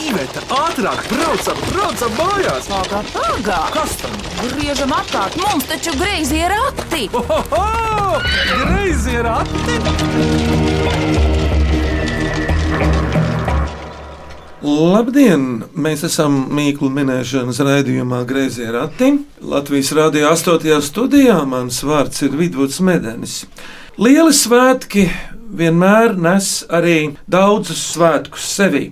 Iveta, ātrāk, braucam, braucam mājās! Pagā, pagā! Kas tam? Griežam apkārt, mums taču greizi ir rati! Ohoho! Greizi ir ati! Labdien! Mēs esam mīklu minēšanas raidījumā Greizie rati. Latvijas Rādio 8. studijā mans vārds ir Vidvuds Medenis. Lieli svētki vienmēr nes arī daudzus svētkus sevī.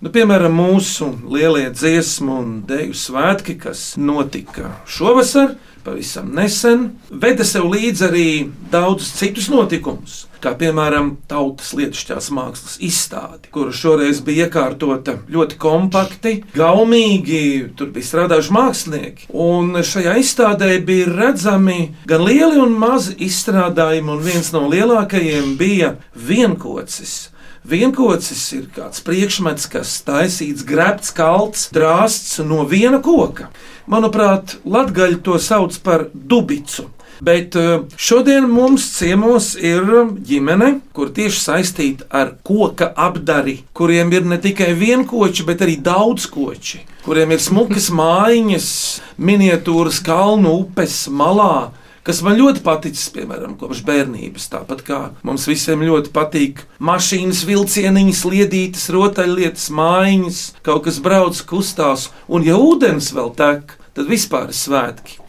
Nu, piemēram, mūsu lielie dziesmu un dēļu svētki, kas notika šovasar, pavisam nesen, veda sev līdzi arī daudzus citus notikumus. Kā piemēram, tautas lietišķās mākslas izstāde, kura šoreiz bija iekārtota ļoti kompakti, gaumīgi. Tur bija strādājuši mākslinieki. Un šajā izstādē bija redzami gan lieli un mazi izstrādājumi, un viens no lielākajiem bija vienkocis. Vienkocis ir kāds priekšmets, kas taisīts, grebts, kalts, drāsts no viena koka. Manuprāt, latgaļi to sauc par dubicu. Bet eh, šodien mums ciemos ir ģimene, kur tieši saistīta ar koka apdari, kuriem ir ne tikai vienkoči, bet arī daudz koči, kuriem ir smukas mājiņas, miniatūras kalnu upes malā, kas man ļoti paticis, piemēram, kopš bērnības. Tāpat kā mums visiem ļoti patīk mašīnas, vilcieniņas, liedītas, rotaļlietas, mājiņas, kaut kas brauc, kustās, un ja ūdens vēl tek, tad vispār ir svētki.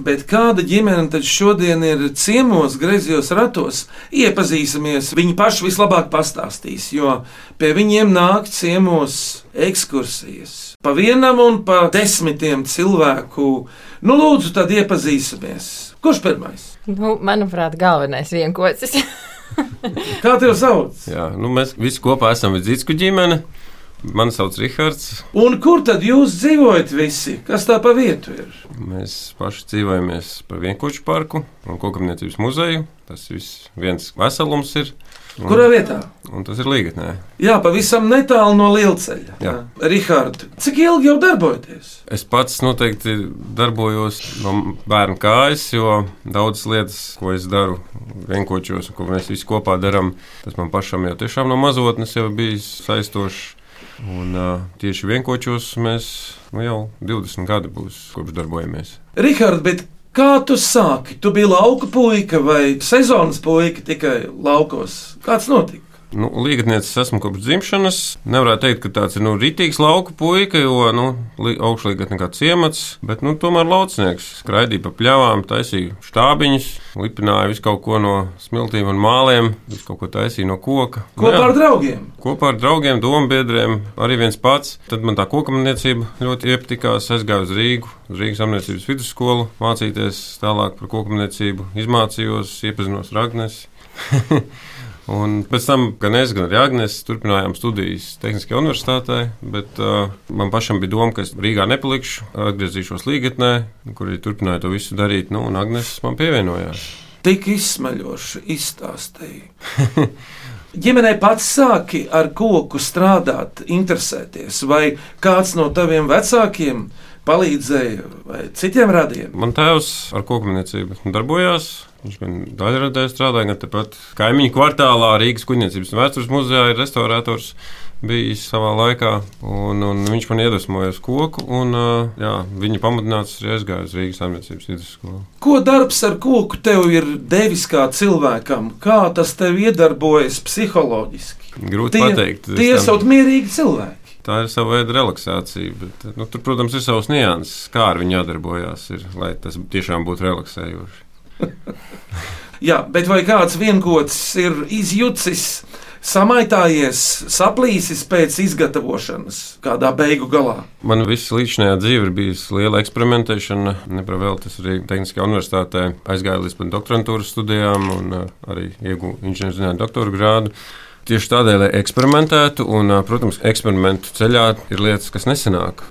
Bet kāda ģimene tad šodien ir ciemos, griezos ratos? Iepazīsimies, viņi paši vislabāk pastāstīs, jo pie viņiem nāk ciemos ekskursijas. Pa vienam un pa desmitiem cilvēku. Nu, lūdzu, tad iepazīsimies. Kurš pirmais? Nu, manuprāt, galvenais vienkocis. Kā tev sauc? Jā, nu mēs visi kopā esam Vidzīsku ģimene. Mani sauc Rihards. Un kur tad jūs dzīvojat visi? Kas tā pa vietu ir? Mēs paši dzīvojamies par vienkoču parku un kokapniecības muzeju. Tas viss viens veselums ir. Un, Kurā vietā? un tas ir līgatnē. Jā, pavisam netālu no lielceļa. Jā. Rihards, cik ilgi jau darbojaties? Es pats noteikti darbojos no bērna kājas, jo daudzas lietas, ko es daru vienkočos, un ko mēs visi kopā darām, tas man pašam jau tiešām no mazotnes jau bijis saistošs. Un uh, tieši vienkočos mēs nu, jau 20 gadi būs kopš darbojamies. Rihards, bet kā tu sāki? Tu biji lauka puika vai sezonas puika tikai laukos? Kāds notika? Nu, Līgatniecis esmu kopš dzimšanas. Nevarētu teikt, ka tāds ir nu, rītīgs lauka puika, jo nu, augšlīgatne kā ciemats, bet nu, tomēr laucinieks. Skraidīja pa pļavām, taisīja štābiņus, lipināja visu kaut ko no smiltīm un māliem, visu kaut ko taisīja no koka. Kopā Nu, ar draugiem. Kopā ar draugiem, dombiedriem, arī viens pats. Tad man tā kokamniecība ļoti iepatikās. Es gāju uz Rīgu, uz Rīgas amniecības vidusskolu, mācīties tālāk par kokamniecību, izmācījos, iepazinos ar Agnesi. Un pēc tam gan es, gan Agnēs turpinājām studijas Tehniskajā universitātē, bet uh, man pašam bija doma, ka es Rīgā nepalikšu, atgriezīšos Līgatnē, kur arī turpināju to visu darīt. Nu, un Agnēs man pievienojās. Tik izsmeļoši izstāstīja. Ģimenei pats sāki ar koku strādāt, interesēties, vai kāds no taviem vecākiem palīdzēja, vai citiem radiem? Man tēvs ar kokmniecību darbojās. Viņš gan daļradē strādāja, gan tepat kaimiņu kvartālā Rīgas kuģniecības un vēstures muzejā ir restaurators bijis savā laikā. Un, un viņš man iedvesmoja uz koku, un jā, viņa pamudināts arī aizgāja uz Rīgas amniecības vidusskolu. Ko darbs ar koku tev ir devis kā cilvēkam? Kā tas tev iedarbojas psiholoģiski? Grūti pateikt. Es tie esot mierīgi cilvēki. Tā ir sava veida relaksācija, bet nu, tur, protams, ir savs nianses, kā ar viņu jādarbojās, ir, lai tas tiešām būtu relaksējoši. Jā, bet vai kāds vienkocis ir izjucis, samaitājies, saplīsis pēc izgatavošanas kādā beigu galā? Man viss līdzinājā dzīve ir bijusi liela eksperimentēšana. Nepravēl tas arī Tehniskajā universitātē aizgāja līdz pat doktorantūras studijām un uh, arī ieguva inženierzinātņu doktora grādu. Tieši tādēļ, lai eksperimentētu, un, uh, protams, eksperimentu ceļā ir lietas, kas nesenāk.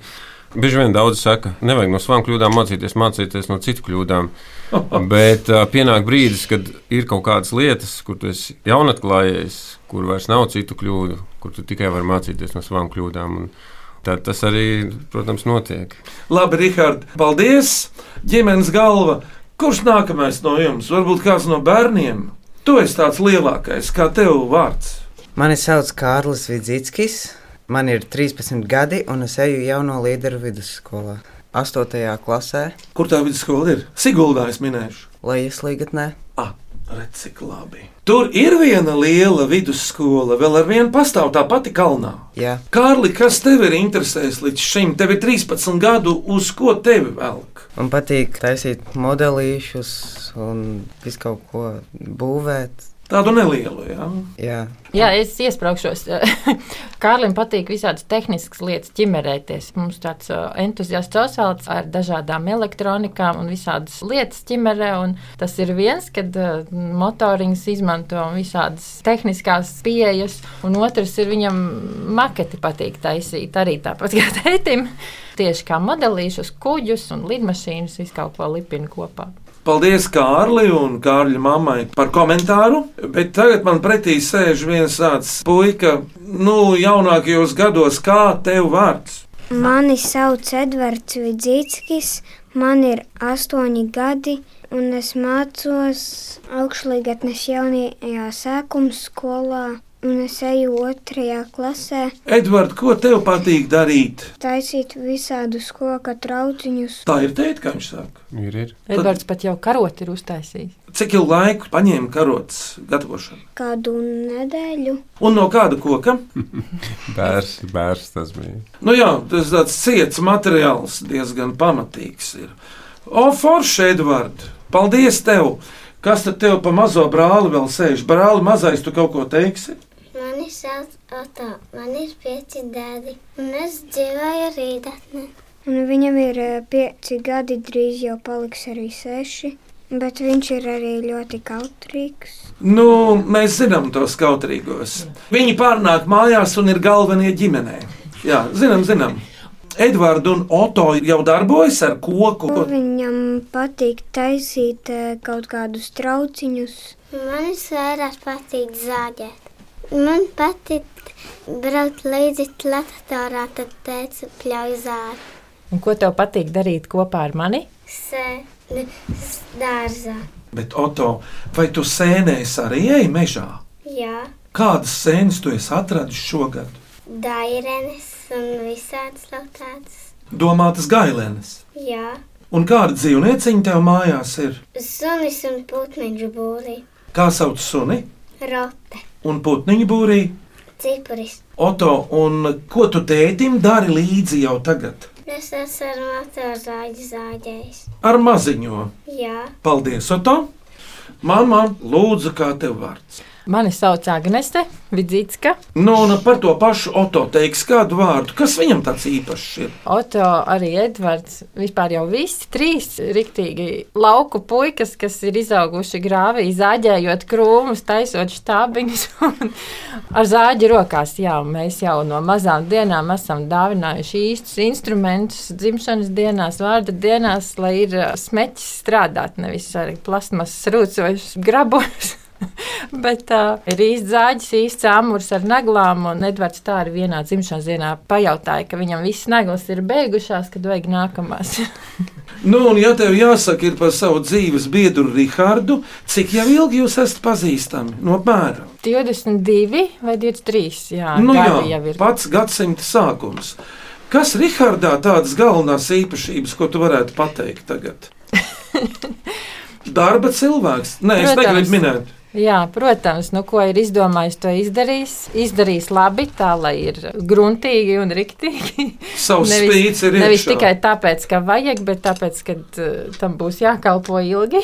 Bieži vien daudzi saka, nevajag no savām kļūdām mācīties, mācīties no citu kļūdām. Bet uh, pienāk brīdis, kad ir kaut kādas lietas, kur tu esi jaunatklājies, kur vairs nav citu kļūdu, kur tu tikai vari mācīties no savām kļūdām. Un tad tas arī, protams, notiek. Labi, Rihard, paldies! Ģimenes galva, kurš nākamais no jums? Varbūt kāds no bērniem? Tu esi tāds lielākais, kā tev vārds. Mani sauc Kārlis Vidzītskis. Man ir 13 gadi, un es eju jauno līderu vidusskolā. 8. klasē, Kur tā vidusskola ir? Siguldā es minēšu. Lejas līgatnē. Ah, redz, cik labi. Tur ir viena liela vidusskola, vēl ar vienu pastāv tā pati kalnā. Jā, Kārli, kas tev ir interesējis līdz šim? Tev ir 13 gadu, uz ko tevi velk? man patīk taisīt modelīšus un visu kaut ko būvēt. Tādu nelielu, jā. Jā, Jā, es iesprāgšos. Kārlim patīk visādas tehniskas lietas, ķimerēties. Mums tāds uh, entuziasts Osvalds ar dažādām elektronikām un visādas lietas ķimerē. un Tas ir viens, kad uh, motoriņus izmanto un visādas tehniskās pieejas, un otrs ir viņam maketi patīk taisīt arī tāpat kā tētim. Tieši kā modelīšus, kuģus un lidmašīnas, visu kaut ko lipina kopā. Paldies Kārli un Kārļa mammai par komentāru, bet tagad man pretī sēž viens tāds puika, nu, jaunākajos gados, kā tev vārds. Mani sauc Edvards Vidzīckis, man ir astoņi gadi, un es mācos augšlīgatnes jaunajā sēkuma skolā, un es eju otrajā klasē, Edvard, ko tev patīk darīt? taisīt visādus koka trauciņus. Tā ir teikt, kā viņš saka. Ir, ir. Edvards pat jau karoti ir uztaisījis. Cik ilgu laiku paņēma karotes gatavošanu? Kādu nedēļu Un no kāda koka? Bērs, bērs tas bija. Nu jā, tas tāds ciets materiāls, diezgan pamatīgs ir. O, Forši, Edvard, paldies tev! Kas tad tev pa mazo brāli vēl sēž? Brāli mazais, tu kaut ko teiksi? Mani sauc Oto, man ir pieci gadi, un es dzīvoju rītatnē. un viņam ir eh, pieci gadi, drīz jau paliks arī seši, bet viņš ir arī ļoti kautrīgs. Nu, mēs zinām tos kautrīgos. Viņi pārnāk mājās un ir galvenie ģimenē. Jā, zinām, zinām. Edvards un Oto jau darbojas ar koku. Viņam patīk taisīt eh, kaut kādus trauciņus. Man visvairāk patīk zāģēt. Man patīk braukt līdzi traktorā, tad teicu, pļauj zāli. Un ko tev patīk darīt kopā ar mani? Sēdi dārzā. Bet, Oto, vai tu sēnēs arī ej mežā? Jā, Kādas sēnes tu esi atradis šogad? dairenes un visādas lautātas. Domātas gailenes. Jā, Un kāda dzīvnieciņa tev mājās ir? sunis un putniņu būrī. Kā sauc suni Rote, un putniņu būrī? cipuris. Oto, un ko tu tētim dari līdzi jau tagad? Es esmu ar motorzāģi zāģējis. Ar maziņo. Jā, Paldies, Oto! Mamma, lūdzu, kā tev vārds? Mani sauc Agnese Vidzītska. Nu, un par to pašu Oto teiks kādu vārdu. Kas viņam tāds īpašs ir? Oto, arī Edvards. Vispār jau visi trīs riktīgi lauku puikas, kas ir izauguši grāvī, zāģējot krūmus, taisot štābiņus un ar zāģi rokās. Jā, mēs jau no mazām dienām esam dāvinājuši īstus instrumentus dzimšanas dienās, vārda dienās, lai ir smeķis strādāt, nevis ar plasmas rūcošus grabus. Bet uh, ir īsts zāģis, īsts āmurs ar neglām. Un Edvards tā arī vienā dzimšanas dienā pajautāja, ka viņam viss neglas ir beigušās, kad vajag nākamās. Nu, un ja tev jāsaka ir par savu dzīves biedru Rihardu, cik jau ilgi jūs esat pazīstami? No bērna. 22 vai 23. Jā, Nu, jā, jau ir. pats gadsimta sākums. Kas Rihardā tādas galvenās īpašības, ko tu varētu pateikt tagad? Darba cilvēks. Nē, es Protams. negribu minēt. Jā, protams, nu, ko ir izdomājis, to izdarīs. Izdarīs labi, tā lai ir gruntīgi un riktīgi. Savs spīdis ir nevis iekšā. tikai tāpēc, ka vajag, bet tāpēc, ka uh, tam būs jākalpo ilgi.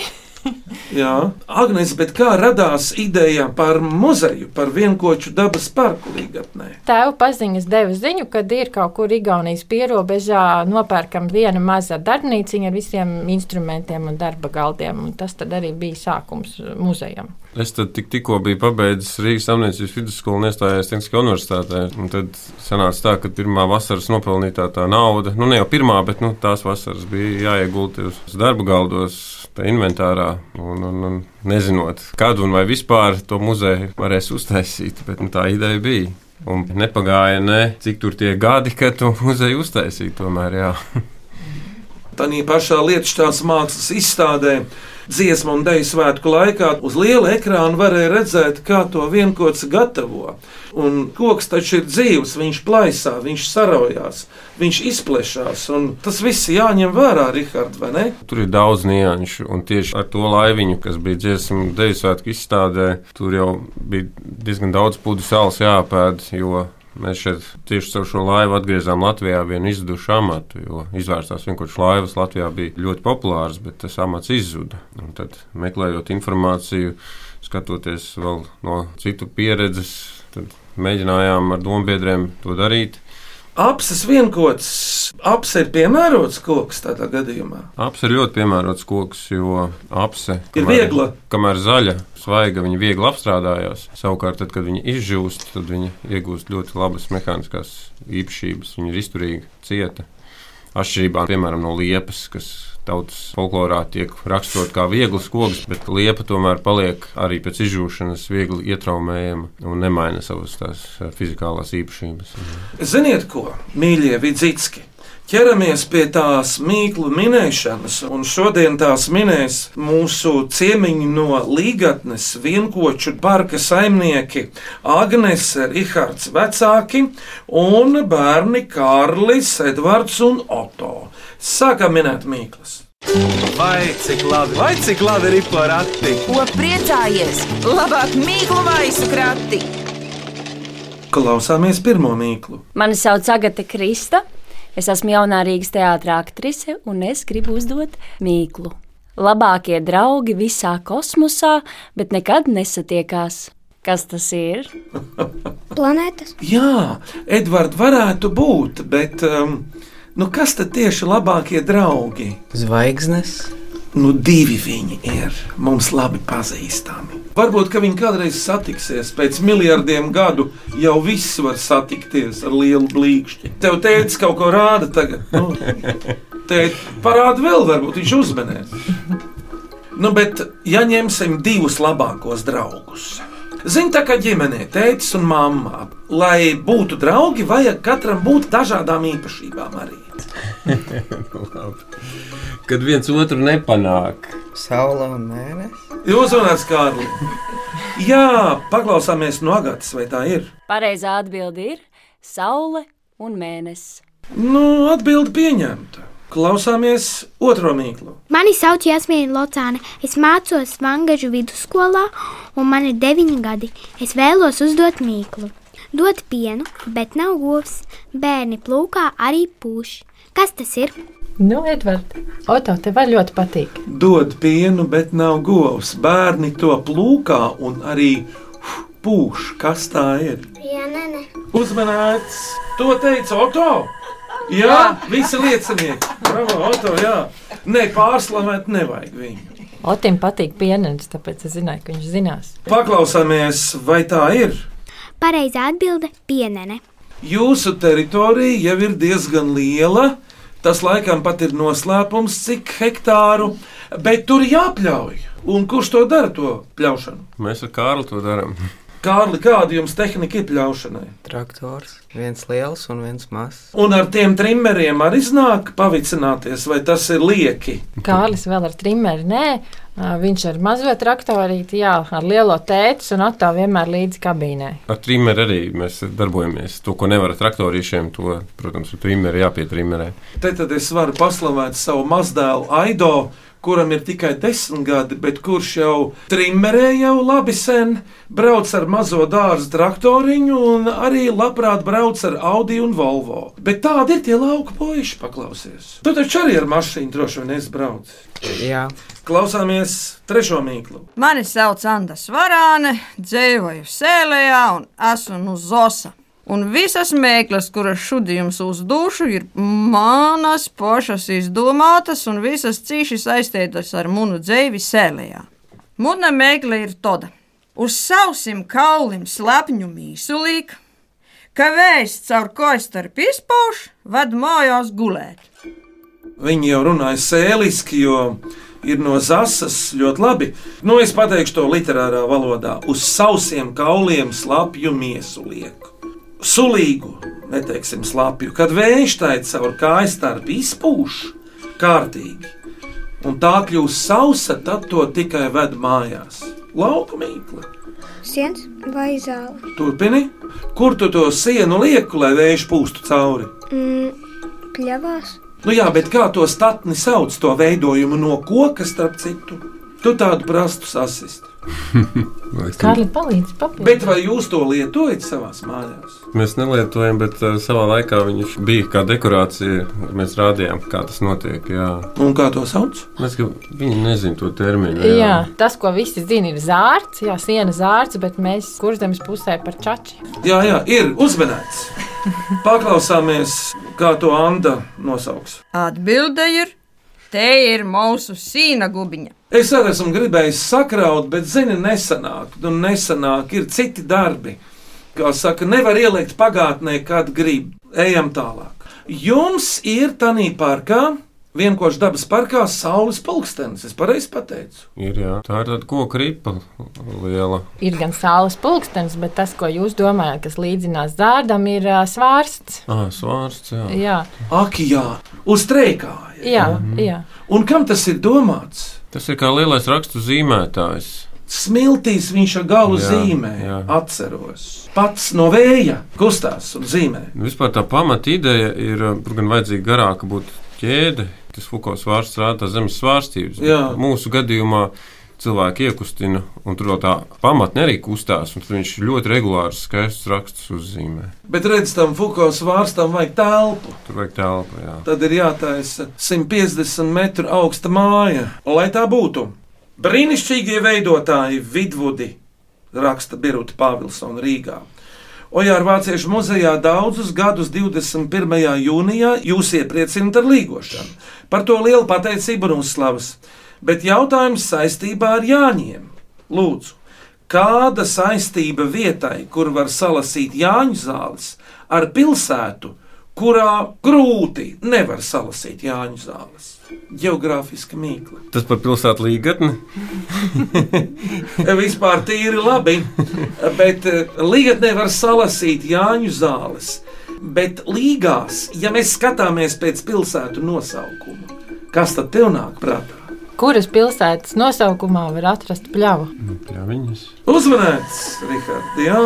Jā, Agnēs, bet kā radās ideja par muzeju, par vienkoču dabas parku līgatnē? Tēva paziņas deva ziņu, kad ir kaut kur Igaunijas pierobežā nopērkam viena maza darbnīciņa ar visiem instrumentiem un darba galdiem. Un tas tad arī bija sākums muzejam. Es tad tik, tikko biju pabeidzis Rīgas amniecības vidusskolu un iestājos Tehniskajā universitātē. Un tad sanāca tā, ka pirmā vasaras nopelnītā tā nauda, nu ne jau pirmā, bet nu, tās vasaras bija jāiegulda uz darba galdos, inventārā. Un, un, un nezinot, kad un vai vispār to muzeju varēs uztaisīt, bet nu, tā ideja bija. Un nepagāja ne cik tur tie gadi, kad to muzeju uztaisīja. Tomēr, jā. Tā pašā lietu stāsts mākslas izstādē dziesmu un deju svētku laikā uz liela ekrāna varēja redzēt, kā to vienkots gatavo. Un koks taču ir dzīves, viņš plaisā, viņš sarojās, viņš izplešās. Tas viss jāņem vērā, Rihard, vai ne? Tur ir daudz nianšu, un tieši ar to laiviņu, kas bija dziesmu deju svētku izstādē, tur jau bija diezgan daudz pudu sāls jāpēd, jo Mēs šeit tieši caur šo laivu atgriezām Latvijā vienu izzudušu amatu, jo izvērstās vienkārši laivas Latvijā bija ļoti populārs, bet tas amats izzuda. Un tad meklējot informāciju, skatoties vēl no citu pieredzes, tad mēģinājām ar dombiedriem to darīt. Apses vienkots, apse ir piemērots koks tādā gadījumā. Apse ir ļoti piemērots koks, jo apse ir viegla. Kamēr zaļa, svaiga, viņa viegli apstrādājās. Savukārt, tad, kad viņa izžūst, tad viņa iegūst ļoti labas mehāniskās īpašības. Viņa ir izturīga, cieta. Atšķirībā piemēram, no liepas, kas tautas folklorā tiek raksturot kā viegls koks, bet liepa tomēr paliek arī pēc izžūšanas viegli ietraumējama un nemaina savas tās eh, fizikālās īpašības. Ziniet, ko, mīļie vidzītski! Ķeramies pie tās mīklu minēšanas, un šodien tās minēs mūsu ciemiņi no Līgatnes, vienkoču parka saimnieki Agnese, Rihards vecāki un bērni Kārlis, Edvards un Oto. Sākam minēt mīklas. Vai cik labi, vai cik labi ir porakti? Ko priecājies? Labāk mīklu maisu krati! Klausāmies pirmo mīklu. Mani sauc Agate Krista. Es esmu jaunā Rīgas teātris aktrise, un es gribu uzdot mīklu. Labākie draugi visā kosmosā, bet nekad nesatiekās. Kas tas ir? Planētas. Jā, Edvards, varētu būt, bet um, Nu, kas tad tieši labākie draugi? Zvaigznes. Nu, divi viņi ir mums labi pazīstami. Varbūt, ka viņi kādreiz satiksies pēc miljardiem gadu, jau viss var satikties ar lielu blīkšķi. Tev teica, kaut ko rāda tagad. Nu, Teikt, parāda vēl, varbūt viņš uzmanēs. Nu, bet, ja ņemsim divus labākos draugus, Zini, tā kā ģimenē, tētis un mamma, lai būtu draugi, vajag katram būt dažādām īpašībām arī. Kad viens otru nepanāk, Saula un mēnesis. Jūs runājat, Kārli. Jā, paklausāmies no Agatas, vai tā ir? Pareizā atbilde ir Saule un mēnesis. Nu, atbildi pieņemta. Klausāmies otro mīklu. Mani sauc Jasmīna Locāne. Es mācos Vangažu vidusskolā, un man ir deviņi gadi. Es vēlos uzdot mīklu. Dot pienu, bet nav govs. Bērni plūkā arī pūš. Kas tas ir? Nu, Edvards, Oto, tev ļoti patīk. Dod pienu, bet nav govs. Bērni to plūkā un arī pūš. Kas tā ir? Jā, nē, nē. Uzmanēts! To teica Oto! Jā, visi liecinieki. Bravo, Oto, jā. Nē, pārslavēt nevajag viņu. Otim patīk pienenes, tāpēc es zināju, ka viņš zinās. Paklausāmies, vai tā ir? Pareizā atbilde - pienene. Jūsu teritorija jau ir diezgan liela. Tas laikam pat ir noslēpums, cik hektāru, bet tur jāpļauj. Un kurš to dara, to pļaušanu? Mēs ar Kārlu to darām. Kārli, kāda jums tehnika ir pļaušanai? Traktors, viens liels un viens mazs. Un ar tiem trimmeriem arī iznāk pavicināties, vai tas ir lieki? Kārlis vēl ar trimmeri, nē, viņš ar mazo traktorīti, jā, ar lielo tētis un attā vienmēr līdzi kabīnē. Ar trimmeri arī mēs darbojamies. To, ko nevar ar traktorīšiem, to, protams, ar trimmeri jāpietrimmerē. Te tad es varu paslavēt savu mazdēlu Aido kuram ir tikai desmit gadi, bet kurš jau trimmerē jau labi sen, brauc ar mazo dārza traktoriņu un arī labprāt brauc ar Audi un Volvo. Bet tādi ir tie lauka puiši, paklausies. Tu taču arī ar mašīnu droši vien aizbrauc. Jā. Klausāmies trešo mīklu. Mani sauc Anna Svarāne, dzīvoju Sēlējā un esmu no Zosa. Un visas mēklas, kuras šodien jums uzdošu, ir manas pašas izdomātas un visas cīši saistītas ar munu dzīvi sēlējā. Muna mēkla ir tāda: uz sausim kaulim slepņu mīsulīk, ka vējs caur koistarp izpauž, ved mājās gulēt. Viņi jau runāja sēliski, jo ir no zasas ļoti labi. Nu, es pateikšu to literārā valodā. Uz sausiem kauliem slapju miesu lieku sulīgu, neteiksim slapju, kad vējš tai caur kājas starp izpūš kārtīgi. un tā kļūst sausa, tad to tikai ved mājās. Lauka mīkla. Siens vai zāle? Turpini, kur tu to sienu lieku, lai vējš pūstu cauri? Mm, kļavās. Nu jā, bet kā to statni sauc, to veidojumu no koka, starp citu? Tu tādu prastu sasist. Kārli palīdz papildināt. Bet vai jūs to lietojat savā mājās? Mēs nelietojam, bet uh, savā laikā viņš bija kā dekorācija. Mēs rādījām, kā tas notiek. Jā. Un kā to sauc? Mēs, ka viņi nezina to terminu. Jā. jā, tas, ko visi zina, ir zārts, jā, siena zārts, bet mēs kurzemes pusē par čači. Jā, jā, ir uzmanēts. Paklausāmies, kā to Anna nosauks. Atbilde ir, te ir mūsu sīna gubiņa. Es arī esmu gribējis sakraut, bet, zini, nesanāk. Nu, nesanāk, ir citi darbi. Kā saka, nevar ielikt pagātnē, kad grib. Ejam tālāk. Jums ir tanī parkā vienkārši dabas parkā saules pulkstenis. Es pareizi pateicu. Ir, jā. Tā ir tāda koka ripa liela. Ir gan saules pulkstenis, bet tas, ko jūs domājat, kas līdzinās zārdam, ir uh, svārsts. Ah, svārsts, jā. Jā, Ak, jā, uz treikā. jā, jā. Un kam tas ir domāts? Tas ir kā lielais rakstu zīmētājs. Smiltīs viņš ar galu Jā, zīmē, jā. atceros. Pats no vēja kustās un zīmē. Nu, Vispār tā pamata ideja ir, uh, tur gan vajadzīga garāka būt ķēde. Tas Fukovs vārds rāda zemes svārstības. Mūsu gadījumā cilvēki iekustina, un tur vēl tā pamatne arī kustās, un tur viņš ļoti regulārs, skaists rakstus uzzīmē. Bet redz, tam Fukovs vārstam vajag telpu. Tur vajag telpu, jā. Tad ir jātaisa 150 metru augsta māja, lai tā būtu. Brīnišķīgie veidotāji Vidvudi, raksta Birta Pāvilsona Rīgā. Ojāra Vāciešu muzejā daudzus gadus 21. jūnijā jūs iepriecināt ar līgošanu. Par to lielu pateicību un uzslavas. Bet jautājums saistībā ar Jāņiem. Lūdzu, kāda saistība vietai, kur var salasīt Jāņu zāles, ar pilsētu, kurā grūti nevar salasīt Jāņu zāles? Geogrāfiska mīkla. Tas par pilsētu līgatni. Vispār tīri labi, bet līgatnē var salasīt Jāņu zāles. Bet līgās, ja mēs skatāmies pēc pilsētu nosaukuma, kas tad tev nāk prātā? Kuras pilsētas nosaukumā var atrast pļavu? Jā, viņas. Uzmanēts, Rihards, jā.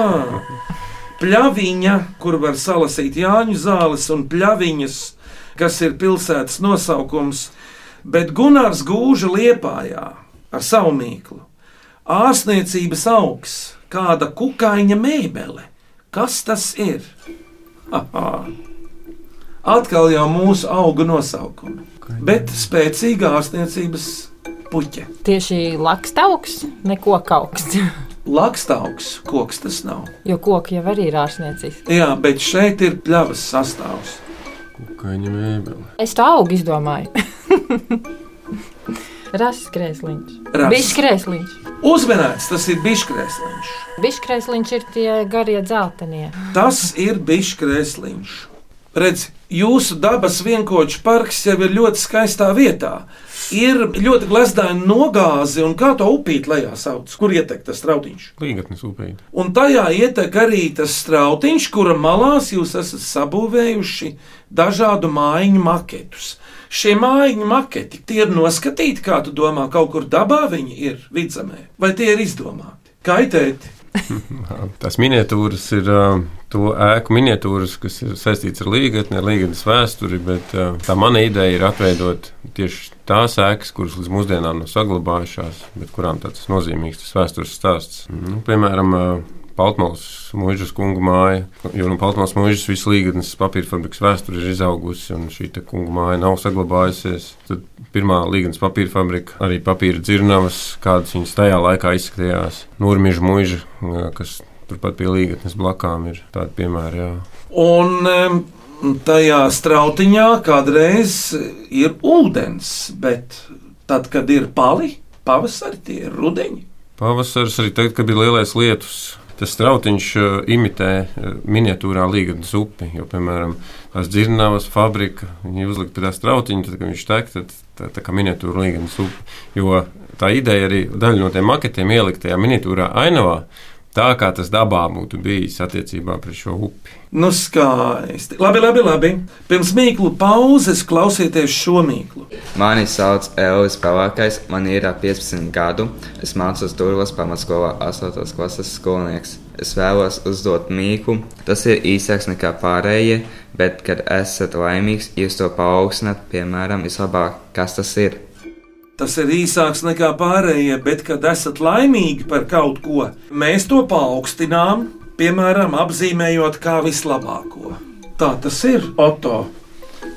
Pļaviņa, kur var salasīt Jāņu zāles un pļaviņas, kas ir pilsētas nosaukums, bet Gunārs gūža liepājā ar savu mīklu. Ārstniecības augs, kāda kukaiņa mēbele. Kas tas ir? Aha. Atkal jau mūsu auga nosaukumi, bet spēcīga ārstniecības puķe. Tieši lakstaugs, neko kauks. Lakstaugs, koks tas nav. Jo koki jau arī ir ārsniecības. Jā, bet šeit ir pļavas sastāvs. Kaņa mēbele. Es to augu izdomāju. Rases krēsliņš. Rases. Bišķi krēsliņš. Uzmanīts, tas ir bišķkrēsliņš. Bišķi krēsliņš ir tie garie dzeltenie. Tas ir bišķkrēsliņš. Redz, jūsu dabas vienkoču parks jau ir ļoti skaistā vietā. Ir ļoti glezdaini nogāzi, un kā to upīt lejā sauc, kur ietek tas strautiņš. Līgatnes upīte. Un tajā ietek arī tas strautiņš, kura malās jūs esat sabūvējuši dažādu mājiņu maketus. Šie mājiņu maketi tie ir noskatīti, kā tu domā, kaut kur dabā viņi ir vidzemē, vai tie ir izdomāti? Kaitēti. Tās miniatūras ir to ēku miniatūras, kas ir saistītas ar līgatni, ar līgatnes vēsturi, bet uh, tā mana ideja ir atveidot tieši tās ēkas, kuras līdz mūsdienām nav saglabājušās, bet kurām tāds nozīmīgs tas vēstures stāsts. Nu, piemēram, uh, Paltmālas mūžas kungu māja, jo no Paltmālas mūžas visas līgatnes papīra fabrikas vēsture ir izaugusi, un šī kungu māja nav saglabājusies. Tad pirmā līgatnes papīra fabrika, arī papīra dzirnavas, kādas viņas tajā laikā izskatījās. Nūrmīža mūža, kas turpat pie līgatnes blakām ir tādi piemēri. Jā. Un tajā strautiņā kādreiz ir ūdens, bet tad, kad ir pali, pavasarī tie ir rudeņi. Pavasaris arī tagad, kad bija lielais lietus. Tas strautiņš uh, imitē uh, miniatūrā līgatnes upi. Jo, piemēram, tās dzirnavas fabrika, viņi uzlika pie tā strautiņa, tad, kad viņš tek, tad tā, tā kā miniatūra līgatnes upi. Jo tā ideja arī daļa no tiem maketiem ielikt tajā miniatūrā ainavā. Tā, kā tas dabā būtu bijis attiecībā pret šo upi. Nu, skaisti. Labi, labi, labi. Pirms mīklu pauzes klausieties šo mīklu. Mani sauc Elvis Pavākais, man ir ap 15 gadu. Es mācos Turvas pamatskolā 8. klases skolnieks. Es vēlos uzdot mīklu. Tas ir īsāks nekā pārējie, bet, kad esat laimīgs, jūs to paaugstināt, piemēram, vislabāk, kas tas ir. Tas ir īsāks nekā pārējie, bet, kad esat laimīgi par kaut ko, mēs to paaugstinām, piemēram, apzīmējot kā vislabāko. Tā tas ir, Oto.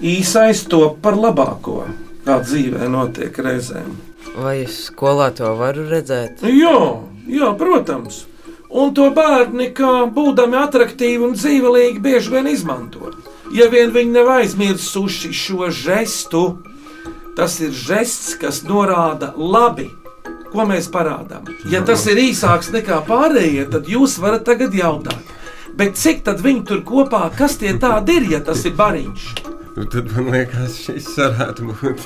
Īsais top par labāko, kā dzīvē notiek reizēm. Vai es skolā to varu redzēt? Jā, jā, protams. Un to bērni, kā būdami attraktīvi un dzīvelīgi, bieži vien izmanto. Ja vien viņi nav aizmirsuši šo žestu, tas ir žests, kas norāda labi. Ko mēs parādām? Ja tas ir īsāks nekā pārējie, tad jūs varat tagad jautāt, bet cik tad viņi tur kopā, kas tie tādi ir, ja tas ir bariņš? Nu, tad man liekas, šis varētu būt.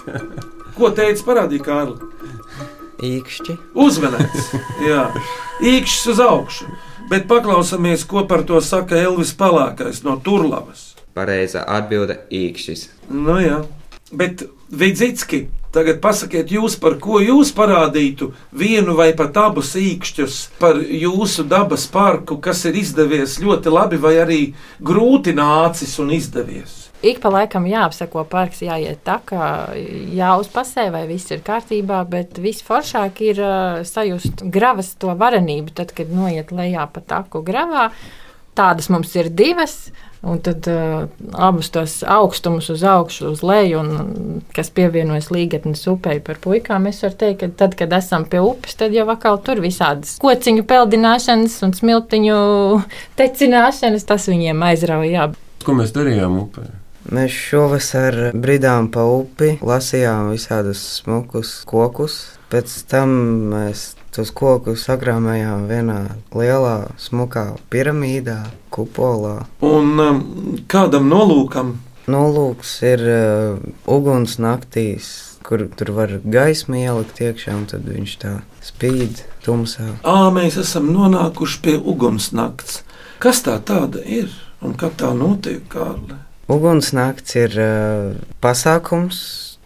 Ko teica parādīja Kārli? Īkšķi. Uzmanīts, jā, īkšķis uz augšu. Bet paklausāmies, ko par to saka Elvis Palākais no Turlavas. Pareizā atbilde - īkšķis. Nu jā, bet Vidzicki, tagad pasakiet jūs, par ko jūs parādītu vienu vai pat abus īkšķus par jūsu dabas parku, kas ir izdevies ļoti labi vai arī grūti nācis un izdevies. Ik pa laikam jāapseko parks, jāiet tā, kā jāuzpasē, vai viss ir kārtībā, bet visforšāk ir uh, sajust gravas to varenību, tad, kad noiet lejā pa taku gravā. Tādas mums ir divas. Un tad uh, abus tos augstumus uz augšu, uz leju, un kas pievienojas līgatnes upei par puikām, es varu teikt, ka tad, kad esam pie upes, tad jau atkal tur visādas kociņu peldināšanas un smiltiņu tecināšanas, tas viņiem aizrauja. Ko mēs darījām upē? Mēs šovasar bridām pa upi, lasījām visādus smukus kokus. Pēc tam mēs tos kokus sagrāmējām vienā lielā, smukā piramīdā, kupolā. Un um, kādam nolūkam? Nolūks ir uh, uguns naktīs, kur tur var gaismu ielikt iekšā, un tad viņš tā spīd tumsā. Ā, mēs esam nonākuši pie ugunsnakts. Kas tā tāda ir un kā tā notiek, Kārli? Ugunsnakts ir uh, pasākums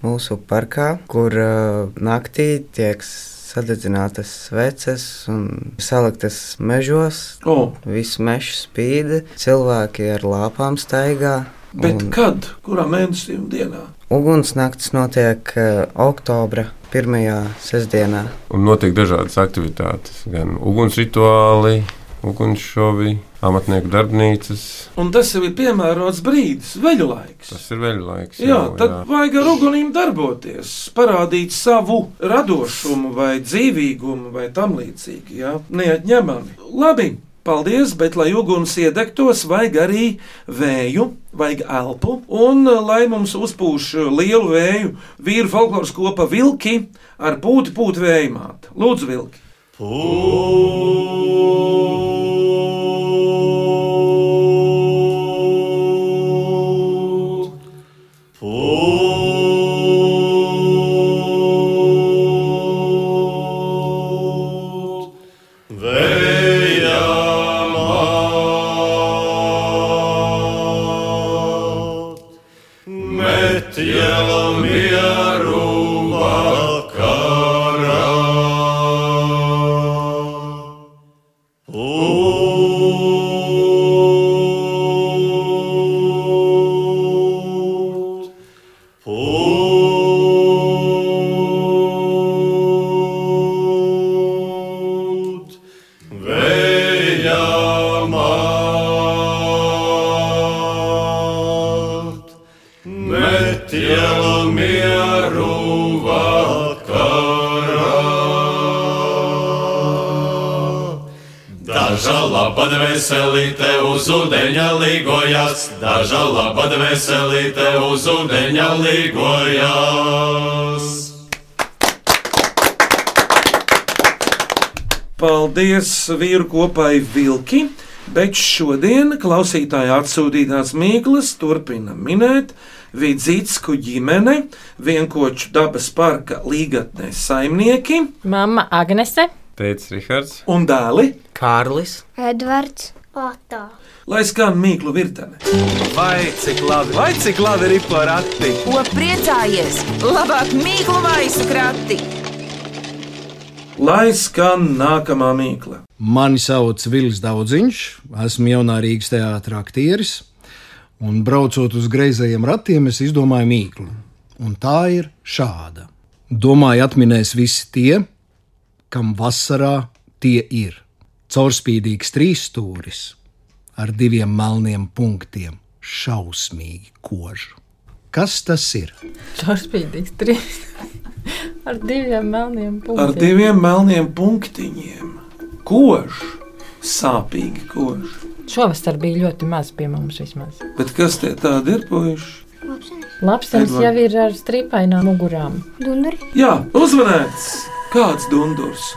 mūsu parkā, kur uh, naktī tiek sadedzinātas sveces un saliktas mežos. Oh. Viss mežs spīd, cilvēki ar lāpām staigā. Bet un... kad? Kurā mēnesī un dienā? Ugunsnakts notiek uh, oktobra pirmajā sestdienā. Un notiek dažādas aktivitātes, gan ugunsrituāli, ugunsšovi, amatnieku darbnīcas. Un tas jau ir piemērots brīdis, veļu laiks. Tas ir veļu laiks. Jā, jā tad jā. vajag ar ugunīm darboties, parādīt savu radošumu, vai dzīvīgumu, vai tam līdzīgi. Jā, neatņemami. Labi. Paldies, bet, lai uguns iedegtos, vajag arī vēju, vajag elpu, un lai mums uzpūš lielu vēju, vīru folkloras kopa vilki ar pūti pūti vējmāt. Lūdzu, vilki! Pū! Daža laba dvēselīte uz ūdeņa līgojas. Paldies vīru kopai Vilki, bet šodien klausītāja atsūtītās mīklas turpina minēt Vidzītsku ģimene, vienkoču dabas parka līgatnes saimnieki, Mama Agnese, Tētis Rihards. Un dēli Kārlis, Edvards, Oto. Lai skan mīklu virtene. Vai cik labi, vai cik labi ir porakti? Ko priecājies? Labāk mīklu maisu krati! Lai skan nākamā mīkla. Mani sauc Vils Daudziņš, esmu jaunā Rīgas teātris aktieris, un braucot uz greizajiem ratiem, es izdomāju mīklu. Un tā ir šāda. Domāju, atminēs visi tie, kam vasarā tie ir. Caurspīdīgs trīsstūris ar diviem melniem punktiem, šausmīgi kožu. Kas tas ir? Caurspīdīgs trīs. Ar diviem melniem punktiem. Ar diviem melniem punktiņiem. Kožs, sāpīgi kožs. Šovasar bija ļoti maz pie mums vismaz. Bet kas tie tādi ir, puiši? Labstenis Edvard. jau ir ar stripainām mugurām. Dunduri. Jā, uzmanīts! Kāds dundurs?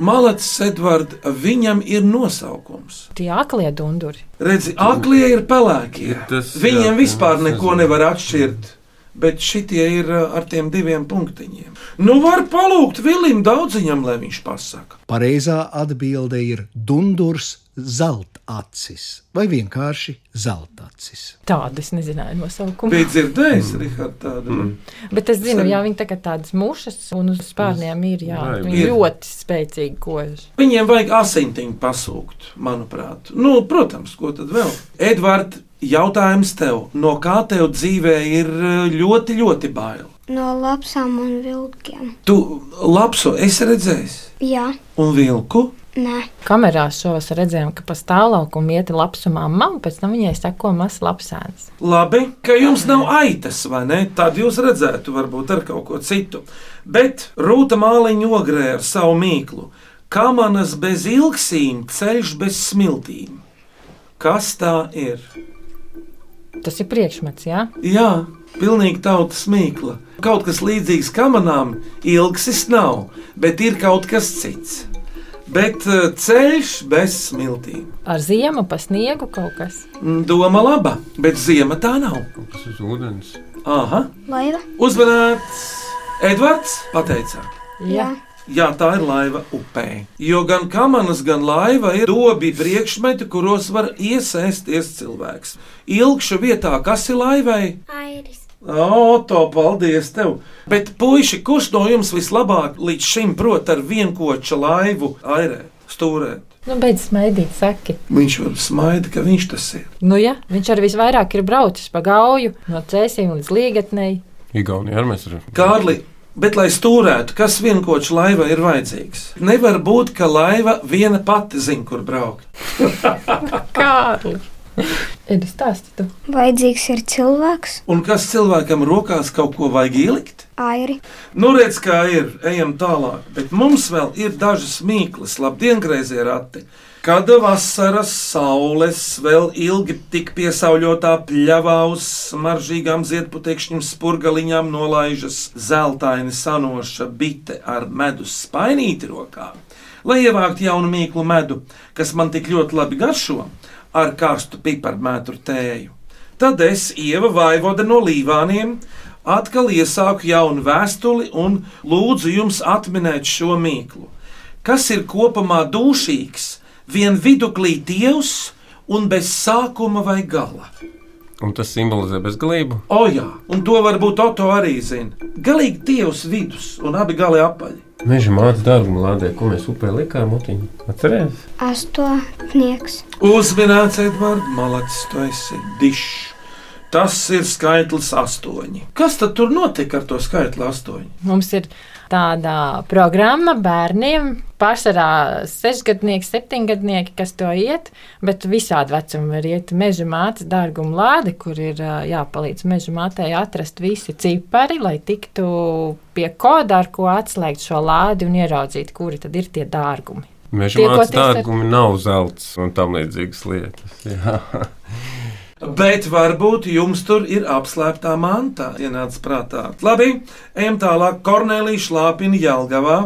Malacis Edvards, viņam ir nosaukums. Tie aklie dunduri. Redzi, aklie ir pelēkie. Tas, Viņiem jā, vispār jā, neko nevar atšķirt. Bet šitie ir uh, ar tiem diviem punktiņiem. Nu, var palūgt Vilim daudziņam, lai viņš pasaka. Pareizā atbilde ir dundurs zeltacis vai vienkārši zeltacis. Tādu es nezināju nosaukumu. Bija dzirdējis, Rihard, tādu. Mm. Bet es zinu, jā, viņi tagad tādas mušas un uz spārniem ir, jā, Vai, viņi ir. ļoti spēcīgi koži. Viņiem vajag asintiņu pasūkt, manuprāt. Nu, protams, ko tad vēl? Edvards, jautājums tev, no kā tev dzīvē ir uh, ļoti, ļoti bail? No lapsām un vilkiem. Tu lapso esi redzējis Jā, un vilku? nē. Kamerās šovasar redzējām, ka pa stāvlaukumu iet lapsumā mamma, pēc tam viņai seko mazs lapsēns. Labi, ka jums nav aitas, vai ne? Tad jūs redzētu, varbūt ar kaut ko citu. Bet rūta māliņa ogrē ar savu mīklu. Kamanas bez ilgsīm, ceļš bez smiltīm. Kas tā ir? Tas ir priekšmets, jā? Jā, pilnīgi tautas mīkla. Kaut kas līdzīgs kamanām, ilgsis nav, bet ir kaut kas cits. Bet eh, ceļš bez smiltīm. Ar ziemu pa sniegu kaut kas. Mm, Doma laba, bet ziema tā nav. Tas ir ūdens. Aha, Laiva. uzmanīts! Edvards pateicā. Jā. Jā, tā ir laiva upē. Jo gan kamanas, gan laiva ir dobi priekšmeti, kuros var iesaisties cilvēks. Ilgšu vietā, kas ir laivai? Airis. O, to paldies tev! Bet, puiši, kurš no jums vislabāk līdz šim prot ar vienkoča laivu airēt, stūrēt? Nu, beidz smaidīt, saki. Viņš var smaidīt, ka viņš tas ir. Nu, jā, viņš arī visvairāk ir braucis pa gauju, no cēsīm līdz līgatnei. Igaunijā arī mēs varam. Kārli, bet, lai stūrētu, kas vienkoča laiva ir vajadzīgs? Nevar būt, ka laiva viena pati zina, kur braukt. Kārli! Ir stāsti tu. Vajadzīgs ir cilvēks, Un kas cilvēkam rokās kaut ko vajag ielikt? airi. Nu, redz, kā ir, ejam tālāk. Bet mums vēl ir dažas mīklas, labdien, grazē rati. Kad vasaras saules vēl ilgi tik piesauļotā pļavā uz smaržīgām ziedputekšņiem spurgaliņām nolaižas zeltaini sanoša bite ar medus spainīti rokā, lai ievāktu jaunu mīklu medu, kas man tik ļoti labi garšo, ar karstu piparmētru tēju. Tad es, Ieva Vaivode no Līvāniem, atkal iesāku jaunu vēstuli un lūdzu jums atminēt šo mīklu. Kas ir kopumā dūšīgs, vien viduklī dievs un bez sākuma vai gala? Un tas simbolizē bezgalību. O jā, un to varbūt Oto arī zina. Galīgi dievs vidus un abi gali apaļi. Meža māte dārguma lādē, ko mēs upē likām, mutiņu. Atcerēties? Astotnieks. Uzminēts Edvards Malacis, tu esi dišs. Tas ir skaitlis astoņi. Kas tad tur notika ar to skaitli astoņi? Mums ir tāda programma bērniem, pārsvarā sešgadnieki, septiņgadnieki, kas to iet, bet visādi vecumi var iet. Meža mātes dārguma lāde, kur ir jāpalīdz meža mātei atrast visi cipari, lai tiktu pie koda, ar ko atslēgt šo lādi un ieraudzīt, kuri tad ir tie dārgumi. Meža Tiekoties māte ar- dārgumi nav zelts un tam līdzīgas lietas. Jā. Bet varbūt jums tur ir apslēptā mantā, ienāca prātā. Labi, ejam tālāk. Kornelija šlāpina Jelgavā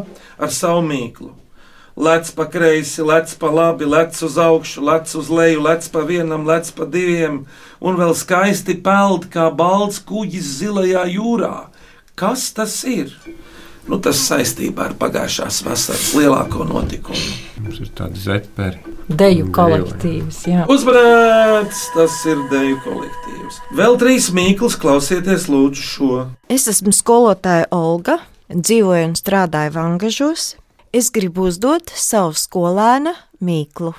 ar savu mīklu. Lec pa kreisi, lec pa labi, lec uz augšu, lec uz leju, lec pa vienam, lec pa diviem, un vēl skaisti peld kā balts kuģis zilajā jūrā. Kas tas ir? Nu, tas saistībā ar pagājušās vasaras lielāko notikumu. Mums ir tādi zeperi. Deju kolektīvs, jā. Uzmanīts, tas ir deju kolektīvs. Vēl trīs mīklas, klausieties, lūdzu, šo. Es esmu skolotāja Olga, dzīvoju un strādāju Vangažos. Es gribu uzdot savu skolēnu mīklu.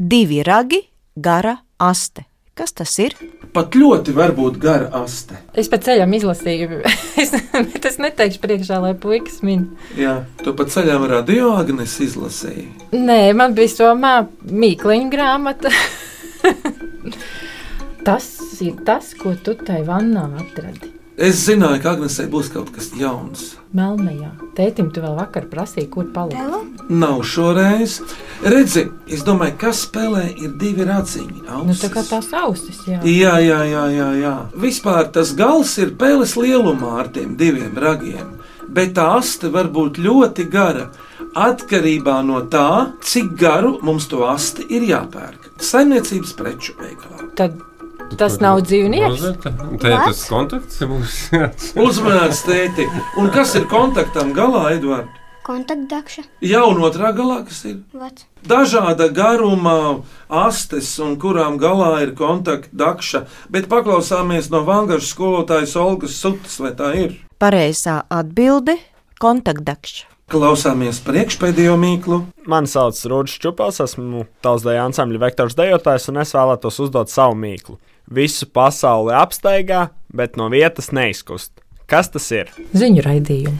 Divi ragi, gara aste. Kas tas ir? Pat ļoti var būt gara aste. Es pēc ceļam izlasīju, es, bet es neteikšu priekšā, lai puikas min. Jā, tu pa ceļam radio Agnes izlasīji. Nē, man bija somā mīkliņa grāmata. tas ir tas, ko tu tai vannā atradi. Es zināju, ka Agnesē būs kaut kas jauns. Melnajā. Tētim, tu vēl vakar prasīji, kur palika. Nav šoreiz. Redzi, es domāju, kas spēlē ir divi raciņi. Nu, tā kā tās ausis, jā. Jā, jā, jā, jā, jā. Vispār tas gals ir pēles lielumā ar tiem diviem ragiem, bet tā aste var būt ļoti gara. Atkarībā no tā, cik garu mums to asti ir jāpērk. Saimniecības preču veikalā. Tad tas nav dzīvnieks. Tas kontakts būs. Uzmanīts, tēti. Un kas ir kontaktam galā, Edvards? Kontaktdakša. Jā, un otrā galā kas ir? Vats. Dažāda garuma astes, un kurām galā ir kontaktdakša, bet paklausāmies no vangažas skolotājas Olgas Sutas, vai tā ir? Pareizā atbilde - kontaktdakša. Klausāmies priekšpēdējo mīklu. Mani sauc Rudžs Čupels, esmu Tausdeja ansambļa vektors dejotājs, un es vēlētos uzdot savu mīklu. Visu pasauli apstaigā, bet no vietas neizkust. Kas tas ir? Ziņu raidījumu.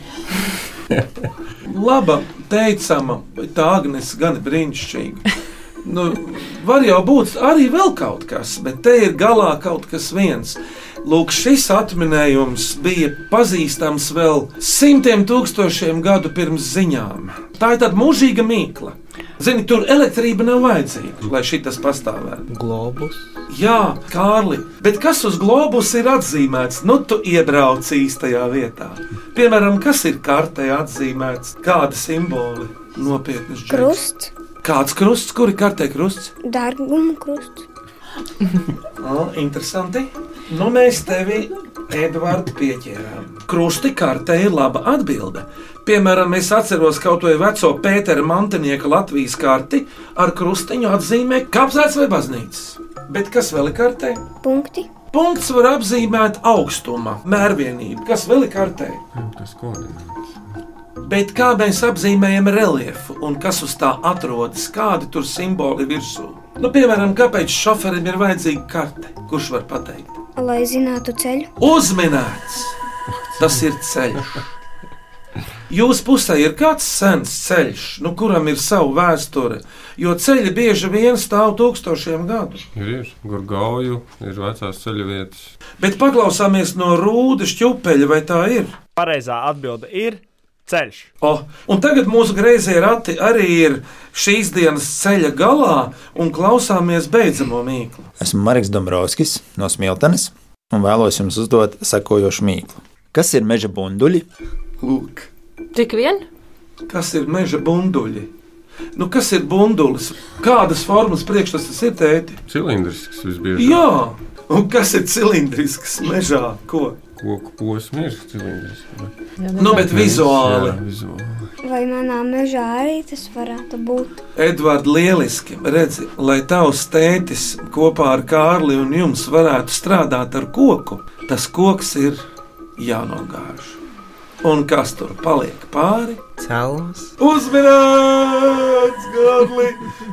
Laba, teicama, tā Agnēs gan brīnišķīga. Nu, var jau būt arī vēl kaut kas, bet te ir galā kaut kas viens. Lūk, šis atminējums bija pazīstams vēl simtiem tūkstošiem gadu pirms ziņām. Tā ir tāda mūžīga mīkla. Zini, tur elektrība nav vajadzīga, lai šis pastāvētu. Globus. Jā, Kārli, bet kas uz globus ir atzīmēts? Nu, tu iebrauc īstajā vietā. Piemēram, kas ir kartē atzīmēts? Kādi simboli? Nopietnas. Krusts, Kāds krusts, kur ir kartē krusts? dārguma krusts. O, interesanti. Nu, mēs tevi, Edvards, pieķērām. Krusti kartē ir laba atbilde. Piemēram, es atceros kaut vai veco Pētera Mantinieka Latvijas karti ar krustiņu atzīmē kapsēts vai baznīcas. Bet kas vēl ir kartē? Punkti. Punkts var apzīmēt augstuma, mērvienību, kas vēl ir kartē. Tas koordināts. Bet kā mēs apzīmējam reliefu un kas uz tā atrodas, kādi tur simboli virsū? Nu, piemēram, kāpēc šoferim ir vajadzīga karte? Kurš var pateikt? Lai zinātu ceļu. Uzminēts! Tas ir ceļš. Jūsu pusē ir kāds sens ceļš, nu, kuram ir sava vēsture, jo ceļi bieži vien stāv tūkstošiem gadu. Ir, gurgauju, ir vecās ceļu vietas. Bet paklausāmies no rūdas ķupeļa, vai tā ir? Pareizā atbilde ir ceļš. O, un tagad mūsu grazējie rati arī ir šīs dienas ceļa galā, un klausāmies beidzamo mīklu. Esmu Marks Dombrovskis no Smiltenes un vēlos jums uzdot sekojošu mīklu. Kas ir meža bunduļi? Lūk, Tik vien? kas ir meža bunduļi? Nu, kas ir bundulis? Kādas formas priekšstats ir tēti? Cilindrisks visbiežāk. Jā, un kas ir cilindrisks mežā? Ko? Koku posms ir cilindrisks. Nu, bet vizuāli. Jā, vizuāli. Vai manā mežā arī tas varētu būt? Edvards, lieliski redzi, lai tavs tētis kopā ar Kārli un jums varētu strādāt ar koku, tas koks ir jānogāž. Un kas tur paliek pāri? Celms. Uzmanīts, Gārli!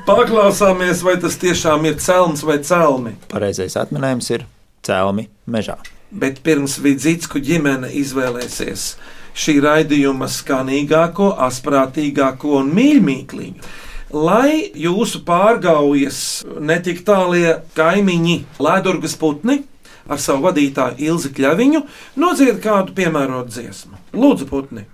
Paklausāmies, vai tas tiešām ir celms vai celmi. Pareizais atminējums ir cēlmi mežā. Bet pirms Vidzītsku ģimene izvēlēsies šī raidījuma skanīgāko, asprātīgāko un mīļākliņu. Lai jūsu pārgaujas netik tālie kaimiņi, Lēdurgas putni ar savu vadītāju Ilzi Kļaviņu, nodzied kādu piemērotu dziesmu. Lūdzu, putni!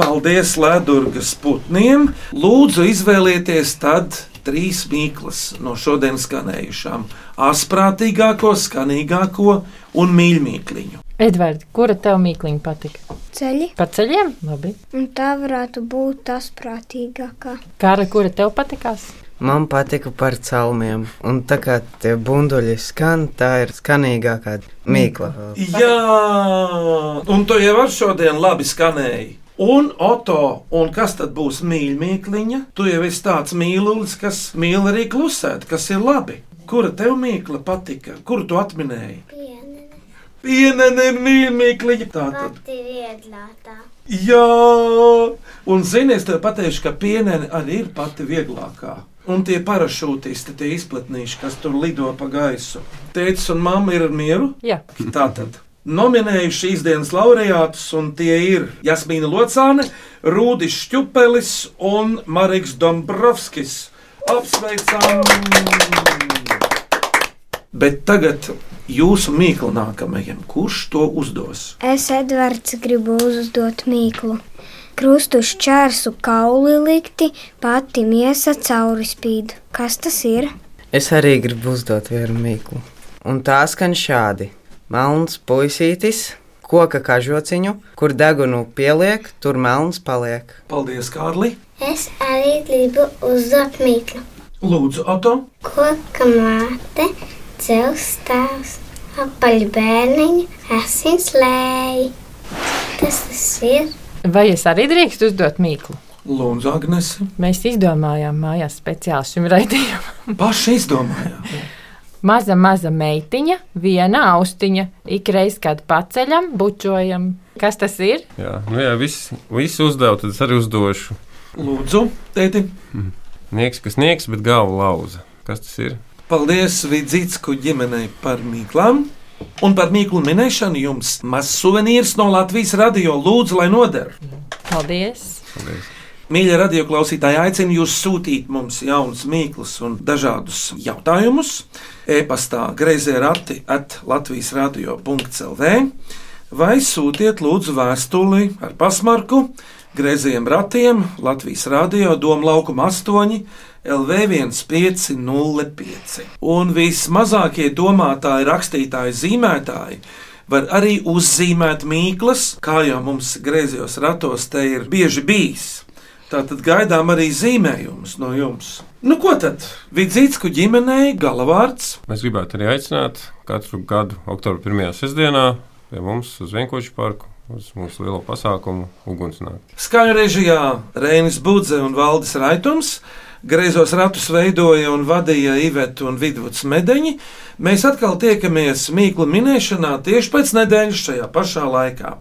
Paldies Ledurgas putniem! Lūdzu, izvēlieties tad trīs mīklas no šodienas skanējušām - asprātīgāko, skanīgāko un mīļākliņu. Edvards, kura tev mīkliņa patika? Ceļi. Par ceļiem? Labi. Un tā varētu būt tas prātīgākā. Kāra, kura tev patikās? Man patika par celmiem, un tā kā tie bunduļi skan, tā ir skanīgākā mīkla. Jā, un tu jau ar šodien labi skanēji. Un Oto, un kas tad būs mīļākliņa? Tu jau esi tāds mīlulis, kas mīl arī klusēt, kas ir labi. Kura tev mīkla patika? Kuru tu atminēji? Pienene ir mīļākliņa. Tā tad. Pati vieglākā. Jā, un zini, es tev pateikšu, ka pienene arī ir pati vieglākā. Un tie parašūtisti, tie izplatnīši, kas tur lido pa gaisu. Tētis un mamma ir mieru? Jā. Tā tad. Nominējuši šīs dienas laureātus, un tie ir Jasmīna Locāne, Rūdis Šķupelis un Marks Dombrovskis. Apsveicam! Bet tagad jūsu mīklu nākamajam, kurš to uzdos? Es, Edvards, gribu uzdot mīklu. Krustušu čērsu kauli likti, pati miesa cauri spīd. Kas tas ir? Es arī gribu uzdot vienu mīklu. Un tā skan šādi: Melns puisītis, koka kažociņu, kur degunu pieliek, tur melns paliek. Paldies, Kārli! Es arī gribu uzdot mīklu. Lūdzu, Oto! Koka māte, cels tēvs, apaļ bērniņa, asins lēja. Kas tas ir? Vai es arī drīkstu uzdot mīklu? Lūdzu, Agnese. Mēs izdomājām mājās speciāli šim raidījumam. Paši izdomājām. Maza, maza meitiņa, viena austiņa, ikreiz, kad paceļam, bučojam. Kas tas ir? Jā, nu jā viss, viss uzdevu, tad es arī uzdošu. Lūdzu, tēti. Nieks, kas nieks, bet galva lauza. Kas tas ir? Paldies Vidzītsku ģimenei par mīklām. Un par mīklu minēšanu jums mazs suvenīrs no Latvijas radio lūdzu, lai noder. Paldies! Paldies. Mīļie radioklausītāji, aicinu jūs sūtīt mums jaunus mīklus un dažādus jautājumus. E-pastā grazē rati at Latvijas radio.clv vai sūtiet lūdzu vēstuli ar pasmarku Grēzījiem ratiem Latvijas radio Doma laukuma 8 LV1505. Un vismazākie domātāji, rakstītāji, zīmētāji var arī uzzīmēt mīklas, kā jau mums griezījos ratos te ir bieži bijis. Tātad gaidām arī zīmējumus no jums. Nu, ko tad? Vidzītsku ģimenei galavārds. Mēs gribētu arī aicināt katru gadu, oktobra pirmajā sestdienā, pie mums uz Vienkoču parku, uz mūsu lielo pasākumu Ugunsnākt. Skaņu režijā Rēnis Budze un Valdis Raitums. Greizos ratus veidoja un vadīja Iveta un Vidvuds Medeņi. Mēs atkal tiekamies mīklu minēšanā tieši pēc nedēļas šajā pašā laikā.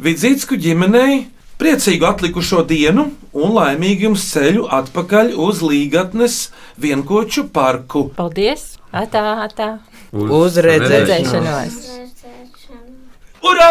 Vidzītsku ģimenei priecīgu atlikušo dienu un laimīgu jums ceļu atpakaļ uz Līgatnes vienkoču parku. Paldies! Atā, atā! Uz redzēšanos. redzēšanos. Redzēšanos. Urā!